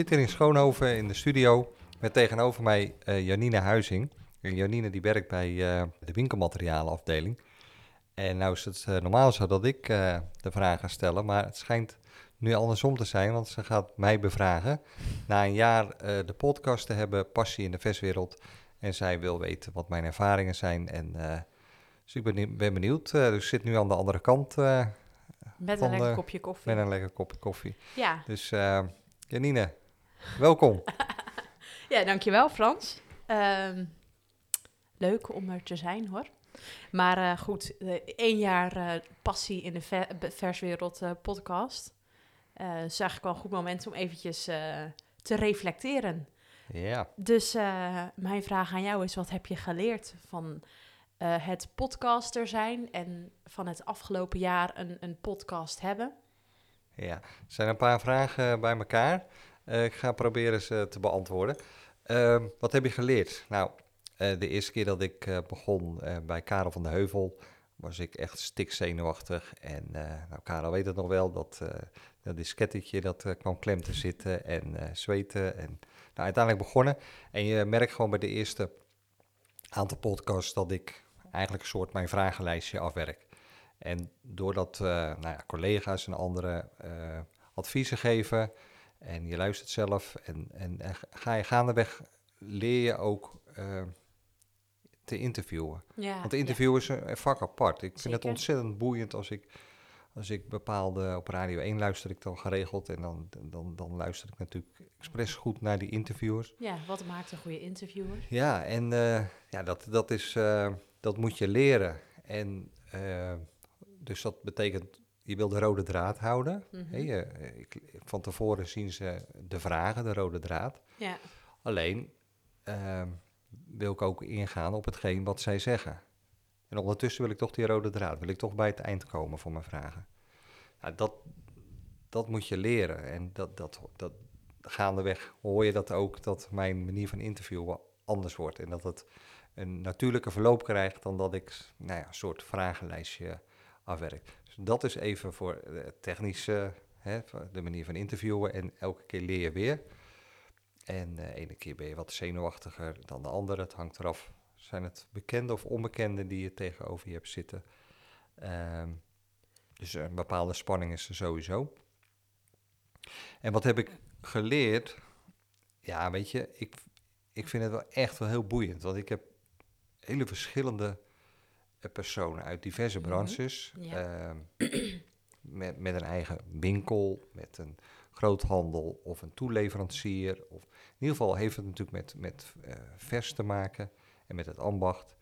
Zit hier in Schoonhoven in de studio met tegenover mij eh, Janine Huizing. En Janine die werkt bij eh, de winkelmaterialenafdeling. En nou is het eh, normaal zo dat ik de vragen ga stellen, maar het schijnt nu andersom te zijn, want ze gaat mij bevragen. Na een jaar de podcast te hebben, Passie in de Verswereld. En zij wil weten wat mijn ervaringen zijn. En, dus ik ben, ben benieuwd. Dus ik zit nu aan de andere kant Met een lekker kopje koffie. met een lekker kopje koffie. Ja. Dus Janine, welkom. ja, dankjewel Frans. Ehm, leuk om er te zijn hoor. Maar eh, goed, eh, één jaar eh, passie in de verswereld eh, podcast. Is eigenlijk wel een goed moment om eventjes te reflecteren. ja, Dus mijn vraag aan jou is, wat heb je geleerd van het podcaster zijn en van het afgelopen jaar een, een podcast hebben? ja, er zijn een paar vragen bij elkaar. Eh, ik ga proberen ze te beantwoorden. Ehm, wat heb je geleerd? Nou, eh, de eerste keer dat ik eh, begon bij Karel van de Heuvel, was ik echt stikzenuwachtig. En nou, Karel weet het nog wel, dat, dat diskettetje dat kwam klem te zitten en zweten. En nou, uiteindelijk begonnen. En je merkt gewoon bij de eerste aantal podcasts dat ik eigenlijk een soort mijn vragenlijstje afwerk. En doordat nou ja, collega's en anderen adviezen geven en je luistert zelf en, en, en ga je gaandeweg leer je ook eh, te interviewen. Ja, Want interview is een, vak apart. Ik vind het ontzettend boeiend als ik, als ik bepaalde, op Radio 1 luister ik dan geregeld en dan, dan, dan luister ik natuurlijk expres goed naar die interviewers. Ja, wat maakt een goede interviewer? Ja, en eh, ja, dat, dat, is, eh, dat moet je leren. En dus dat betekent, je wil de rode draad houden. Mhm. Ik, van tevoren zien ze de vragen, de rode draad. Ja, Alleen eh, wil ik ook ingaan op hetgeen wat zij zeggen. En ondertussen wil ik toch die rode draad, wil ik toch bij het eind komen van mijn vragen. Nou, dat, dat moet je leren. En dat, dat, dat, gaandeweg hoor je dat ook, dat mijn manier van interviewen anders wordt. En dat het een natuurlijke verloop krijgt dan dat ik nou ja, een soort vragenlijstje afwerk. Dat is even voor het technische, hè, de manier van interviewen. En elke keer leer je weer. En de ene keer ben je wat zenuwachtiger dan de andere. Het hangt eraf. Zijn het bekende of onbekende die je tegenover je hebt zitten? Ehm, dus een bepaalde spanning is er sowieso. En wat heb ik geleerd? Ja, weet je, ik, ik vind het wel echt wel heel boeiend. Want ik heb hele verschillende eh, personen uit diverse Mhm, branches. ja. ehm, met, met een eigen winkel, met een groothandel of een toeleverancier. Of, in ieder geval heeft het natuurlijk met, met eh, vers te maken en met het ambacht.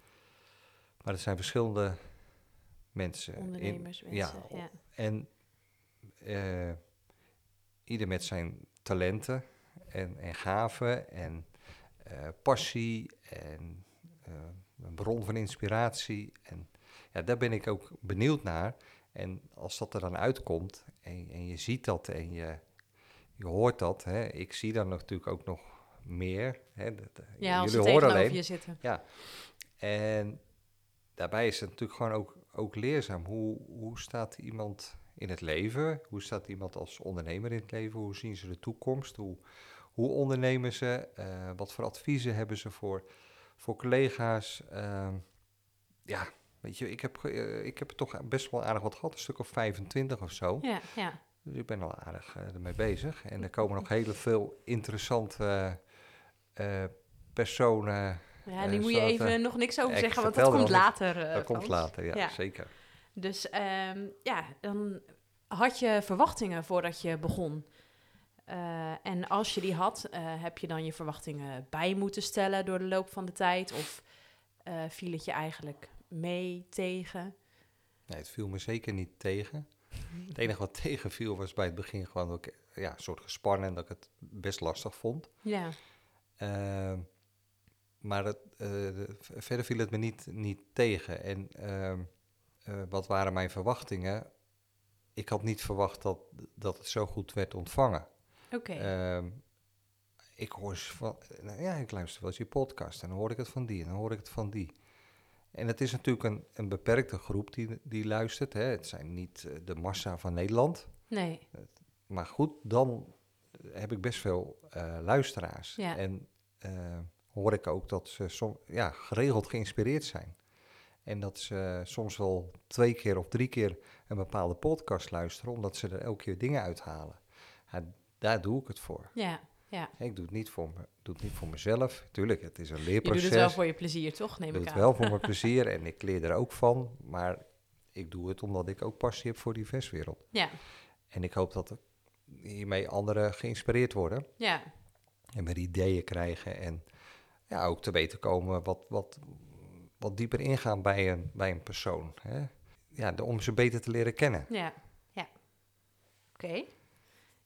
Maar het zijn verschillende mensen. in- ondernemers, ja, mensen. Ja, en eh, ieder met zijn talenten en, en gaven en eh, passie en een bron van inspiratie. En ja, daar ben ik ook benieuwd naar. En als dat er dan uitkomt en, en je ziet dat en je, je hoort dat, hè, ik zie dan natuurlijk ook nog meer. Hè, dat- ja als jullie horen alleen. je zitten. Ja, en daarbij is het natuurlijk gewoon ook, ook leerzaam. Hoe, hoe staat iemand in het leven? Hoe staat iemand als ondernemer in het leven? Hoe zien ze de toekomst? Hoe, hoe ondernemen ze? Eh, wat voor adviezen hebben ze voor, voor collega's? Ehm, ja, weet je, ik heb, eh, ik heb toch best wel aardig wat gehad. Een stuk of 25 of zo. Ja, ja. Dus ik ben al aardig eh, ermee bezig. En er komen nog heel veel interessante eh, personen ja die moet je even nog niks over zeggen, want dat komt later. dat komt later, ja, Ja. zeker. Dus ehm, ja, dan had je verwachtingen voordat je begon. Eh, en als je die had, eh, heb je dan je verwachtingen bij moeten stellen door de loop van de tijd? Of eh, viel het je eigenlijk mee tegen? Nee, het viel me zeker niet tegen. Het enige wat tegenviel was bij het begin gewoon dat ik ja, een soort gespannen en dat ik het best lastig vond. Ja, maar het, verder viel het me niet, niet tegen. En ehm, eh, wat waren mijn verwachtingen? Ik had niet verwacht dat, dat het zo goed werd ontvangen. Oké. Ehm, ik hoor van, nou ja, ik luister wel eens je podcast en dan hoor ik het van die en dan hoor ik het van die. En het is natuurlijk een, een beperkte groep die, die luistert. Hè. Het zijn niet eh, de massa van Nederland. nee, Maar goed, dan heb ik best veel eh, luisteraars. Ja. En eh, hoor ik ook dat ze som, ja, geregeld geïnspireerd zijn. En dat ze soms wel twee keer of drie keer een bepaalde podcast luisteren, omdat ze er elke keer dingen uithalen. Ja, daar doe ik het voor. ja, ja. Ik doe het niet voor, me, doe het niet voor mezelf. Tuurlijk, het is een Je leerproces. doet het wel voor je plezier, toch? Neem ik doe ik het aan. wel voor mijn plezier en ik leer er ook van. Maar ik doe het omdat ik ook passie heb voor die verswereld. Ja, En ik hoop dat er hiermee anderen geïnspireerd worden. ja, En met ideeën krijgen. En ja, ook te weten komen wat, wat, wat dieper ingaan bij een, bij een persoon. Hè? Ja, om ze beter te leren kennen. ja, ja. Oké.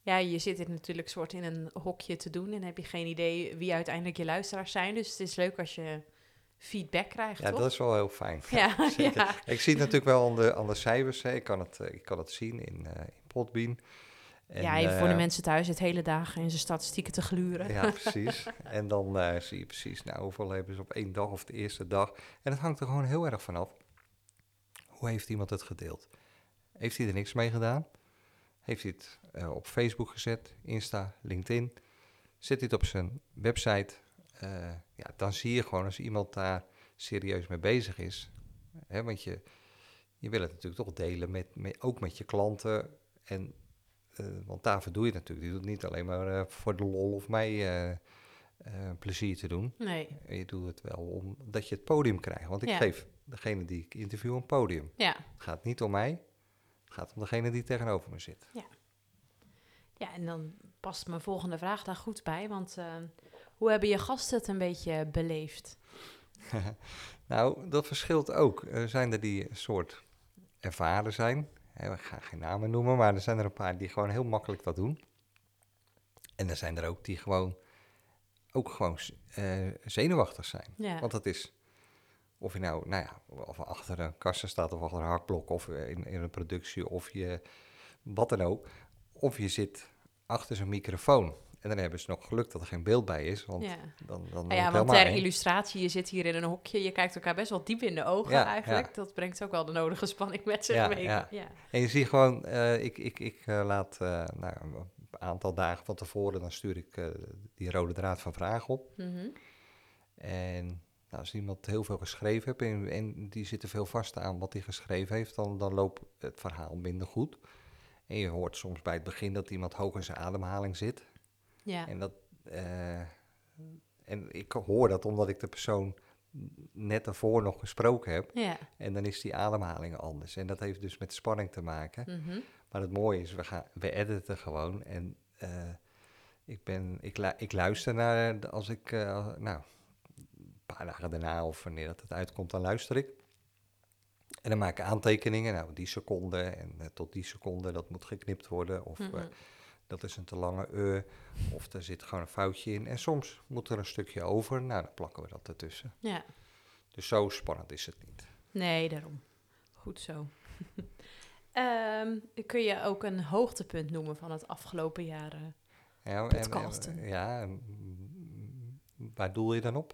Ja, je zit er natuurlijk soort in een hokje te doen en heb je geen idee wie uiteindelijk je luisteraars zijn. Dus het is leuk als je feedback krijgt, Ja, toch? dat is wel heel fijn. Ja, zeker. ja. Ik zie het natuurlijk wel aan de, aan de cijfers. Hè. Ik, kan het, eh, ik kan het zien in, eh in Podbean. En, ja, even voor de eh, mensen thuis het hele dagen in zijn statistieken te gluren. Ja, precies. en dan zie je precies, nou, hoeveel hebben ze op één dag of de eerste dag. En het hangt er gewoon heel erg vanaf. Hoe heeft iemand het gedeeld? Heeft hij er niks mee gedaan? Heeft hij het eh, op Facebook gezet, Insta, LinkedIn? Zet het op zijn website? Eh, ja, dan zie je gewoon als iemand daar serieus mee bezig is. Hè, want je, je wil het natuurlijk toch delen, met, met, ook met je klanten. En, eh, want daarvoor doe je het natuurlijk. Je doet het niet alleen maar voor de lol of mij plezier te doen. Nee, Je doet het wel omdat je het podium krijgt. Want ik Ja. geef degene die ik interview een podium. ja. Het gaat niet om mij. Het gaat om degene die tegenover me zit. Ja, en dan past mijn volgende vraag daar goed bij. Want eh, hoe hebben je gasten het een beetje beleefd? Nou, dat verschilt ook. Er zijn er die een soort ervaren zijn. Ik ga geen namen noemen, maar er zijn er een paar die gewoon heel makkelijk dat doen. En er zijn er ook die gewoon ook gewoon eh, zenuwachtig zijn. Ja, Want dat is, of je nou, nou ja, of achter een kassa staat of achter een hakblok of in, in een productie of je, wat dan ook. Of je zit achter zo'n microfoon. En dan hebben ze nog geluk dat er geen beeld bij is, want ja. dan, dan Nou ja, het want ter heen. illustratie, je zit hier in een hokje, je kijkt elkaar best wel diep in de ogen Ja, eigenlijk. ja. Dat brengt ook wel de nodige spanning met zich Ja, mee. ja. ja. En je ziet gewoon, eh, ik, ik, ik eh, laat uh, nou, een aantal dagen van tevoren, dan stuur ik die rode draad van vragen op. Mm -hmm. En nou, als iemand heel veel geschreven heeft en, en die zit er veel vast aan wat hij geschreven heeft, dan, dan loopt het verhaal minder goed. En je hoort soms bij het begin dat iemand hoog in zijn ademhaling zit. Ja. En, dat, uh, en ik hoor dat omdat ik de persoon net daarvoor nog gesproken heb. Ja. En dan is die ademhaling anders. En dat heeft dus met spanning te maken. Mm -hmm. Maar het mooie is, we, gaan, we editen gewoon. En uh, ik, ben, ik, lu ik luister naar, de, als ik, uh, nou, paar dagen daarna of wanneer dat het uitkomt, dan luister ik. En dan maak ik aantekeningen. Nou, die seconde en uh, tot die seconde, dat moet geknipt worden. Of mm -hmm. dat is een te lange e. Of er zit gewoon een foutje in. En soms moet er een stukje over. Nou, dan plakken we dat ertussen. Ja. Dus zo spannend is het niet. Nee, daarom. Goed zo. um, kun je ook een hoogtepunt noemen van het afgelopen jaar? Ja, podcasten. En, ja, en, waar doel je dan op?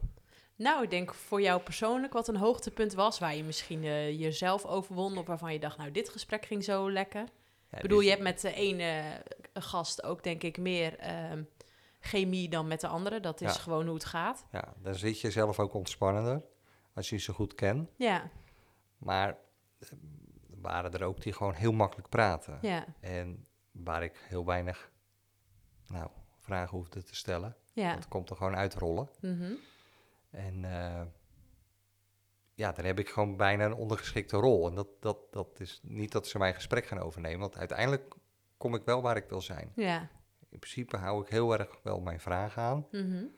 Nou, ik denk voor jou persoonlijk wat een hoogtepunt was, waar je misschien uh, jezelf overwon of waarvan je dacht, nou, dit gesprek ging zo lekker. Ja, ik bedoel, dus... je hebt met de ene gast ook, denk ik, meer uh, chemie dan met de andere. Dat is ja. gewoon hoe het gaat. Ja, dan zit je zelf ook ontspannender, als je ze goed kent. Ja. Maar uh, waren er ook die gewoon heel makkelijk praten. Ja. En waar ik heel weinig, nou, vragen hoefde te stellen. Ja. Het komt er gewoon uitrollen. Mm -hmm. En uh, ja, dan heb ik gewoon bijna een ondergeschikte rol. En dat, dat, dat is niet dat ze mijn gesprek gaan overnemen, want uiteindelijk kom ik wel waar ik wil zijn. Ja. In principe hou ik heel erg wel mijn vragen aan. Mm -hmm.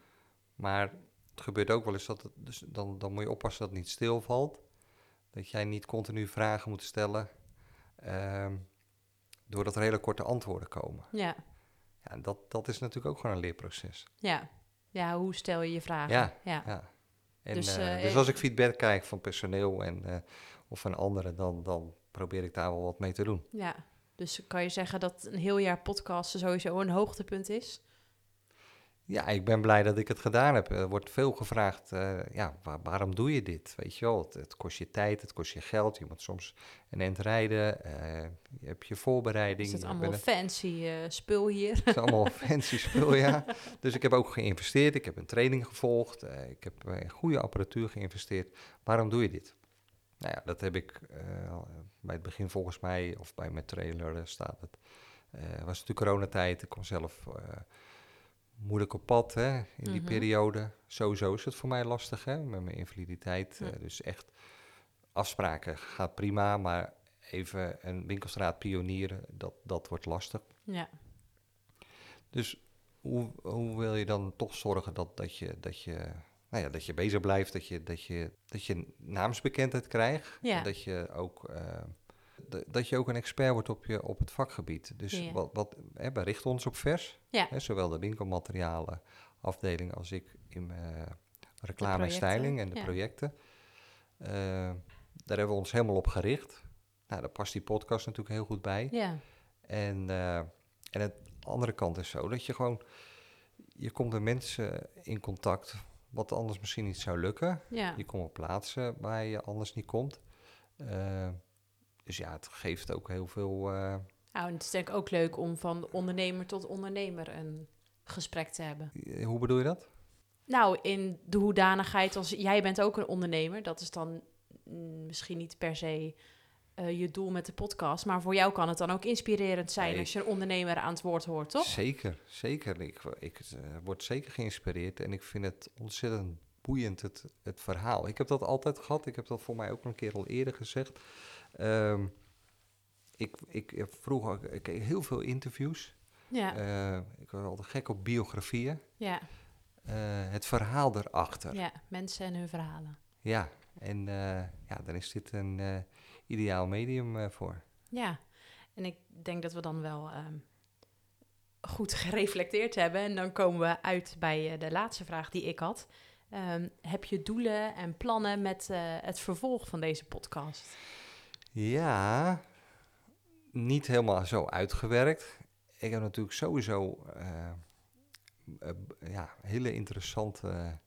Maar het gebeurt ook wel eens dat het, dus dan, dan moet je oppassen dat het niet stilvalt. Dat jij niet continu vragen moet stellen. Um, doordat er hele korte antwoorden komen. Ja, Ja, en dat, dat is natuurlijk ook gewoon een leerproces. ja. Ja, hoe stel je je vragen? Ja. ja. Ja. En, Dus, dus, eh, dus eh, als ik feedback krijg van personeel en, eh, of van anderen, dan, dan probeer ik daar wel wat mee te doen. Ja, dus kan je zeggen dat een heel jaar podcast sowieso een hoogtepunt is? Ja, ik ben blij dat ik het gedaan heb. Er wordt veel gevraagd, eh, ja, waar- waarom doe je dit? Weet je wel, het, het kost je tijd, het kost je geld. Je moet soms een end rijden, eh, je hebt je voorbereiding. Is het allemaal fancy eh, spul hier? Het is allemaal fancy spul, ja. Dus ik heb ook geïnvesteerd. Ik heb een training gevolgd. ik heb in goede apparatuur geïnvesteerd. Waarom doe je dit? Nou ja, dat heb ik bij het begin volgens mij, of bij mijn trailer staat het. was natuurlijk coronatijd. Ik kon zelf moeilijk op pad hè, in die Mhm. periode. Sowieso is het voor mij lastig hè, met mijn invaliditeit. Ja. eh, dus echt afspraken gaat prima, maar even een winkelstraat pionieren, dat, dat wordt lastig. Ja, Dus hoe, hoe wil je dan toch zorgen dat, dat, je, dat, je, nou ja, dat je bezig blijft, dat je, dat je, dat je naamsbekendheid krijgt, Ja. en dat je ook... eh, dat je ook een expert wordt op, je, op het vakgebied. Dus Ja. wat, wat, hè, wij richten ons op vers. Ja. Hè, zowel de winkelmaterialen afdeling als ik in mijn reclame en styling en de ja. projecten. Eh, daar hebben we ons helemaal op gericht. Nou, daar past die podcast natuurlijk heel goed bij. ja, En, eh, en het andere kant is zo dat je gewoon, je komt met mensen in contact wat anders misschien niet zou lukken. ja. Je komt op plaatsen waar je anders niet komt. Eh, dus ja, het geeft ook heel veel. eh, Nou, en het is denk ik ook leuk om van ondernemer tot ondernemer een gesprek te hebben. hoe bedoel je dat? Nou, in de hoedanigheid als jij bent ook een ondernemer, dat is dan mm, misschien niet per se eh, je doel met de podcast, maar voor jou kan het dan ook inspirerend zijn Nee. als je een ondernemer aan het woord hoort, toch? Zeker, zeker. Ik, ik eh, word zeker geïnspireerd en ik vind het ontzettend boeiend, het, het verhaal. Ik heb dat altijd gehad, ik heb dat voor mij ook een keer al eerder gezegd. Ehm, ik, ik, ik vroeger ik keek heel veel interviews. Ja, Eh, ik was altijd gek op biografieën. ja, Eh, het verhaal erachter. Ja, ja, mensen en hun verhalen. en eh, ja, daar is dit een eh, ideaal medium eh, voor. Ja, en ik denk dat we dan wel ehm, goed gereflecteerd hebben. En dan komen we uit bij eh, de laatste vraag die ik had. Ehm, heb je doelen en plannen met eh, het vervolg van deze podcast? Ja, niet helemaal zo uitgewerkt. Ik heb natuurlijk sowieso eh, eh, ja, hele interessante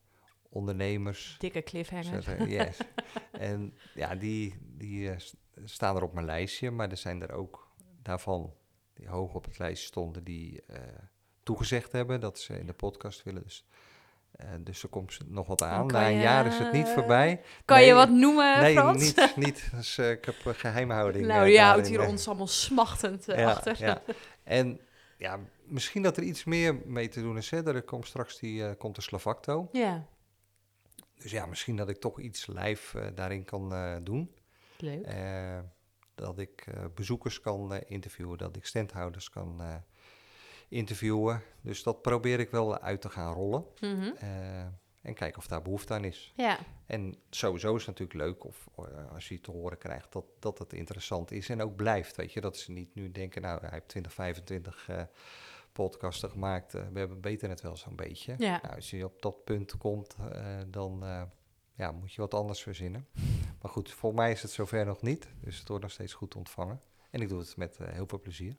ondernemers. Dikke cliffhanger. Zeggen, yes. en ja, die, die eh, staan er op mijn lijstje, maar er zijn er ook daarvan die hoog op het lijstje stonden, die eh, toegezegd hebben dat ze in de podcast willen. Dus, eh, dus er komt nog wat aan. Na een je, jaar is het niet voorbij. Kan Nee, je wat noemen, Nee, Frans? niet. niet. Dus, eh, ik heb eh, geheimhouding. nou, daarin, houdt hier ons allemaal smachtend ja, achter. Ja. En ja, misschien dat er iets meer mee te doen is. Hè. Er komt straks die, komt de Slavacto. Ja, Dus ja, misschien dat ik toch iets live daarin kan doen. leuk. Dat ik bezoekers kan interviewen, dat ik standhouders kan interviewen. Dus dat probeer ik wel uit te gaan rollen. Mhm. Eh, en kijken of daar behoefte aan is. Ja, En sowieso is het natuurlijk leuk of, eh, als je te horen krijgt dat, dat het interessant is en ook blijft. Weet je, dat ze niet nu denken, nou, hij heeft 20, 25 eh, podcasten gemaakt. we hebben weten het wel zo'n beetje. Ja. Nou, als je op dat punt komt, dan ja, moet je wat anders verzinnen. Maar goed, voor mij is het zover nog niet. Dus het wordt nog steeds goed ontvangen. En ik doe het met heel veel plezier.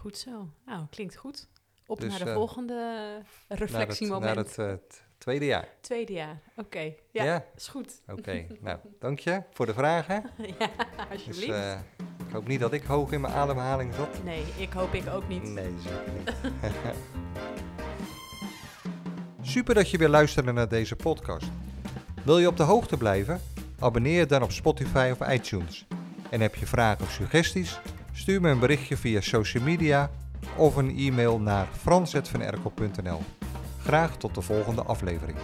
Goed zo. Nou, klinkt goed. Op Dus, naar de eh, volgende Naar het, reflectiemoment. naar het eh, t- tweede jaar. Tweede jaar. Oké, ja, Ja, is goed. oké. nou, dank je voor de vragen. ja, Dus alsjeblieft. eh, ik hoop niet dat ik hoog in mijn ademhaling zat. Nee, ik hoop ik ook niet. Nee, zeker niet. Super dat je weer luisterde naar deze podcast. Wil je op de hoogte blijven? Abonneer je dan op Spotify of iTunes. En heb je vragen of suggesties? Stuur me een berichtje via social media of een e-mail naar frans.vanerkel.nl. Graag tot de volgende aflevering.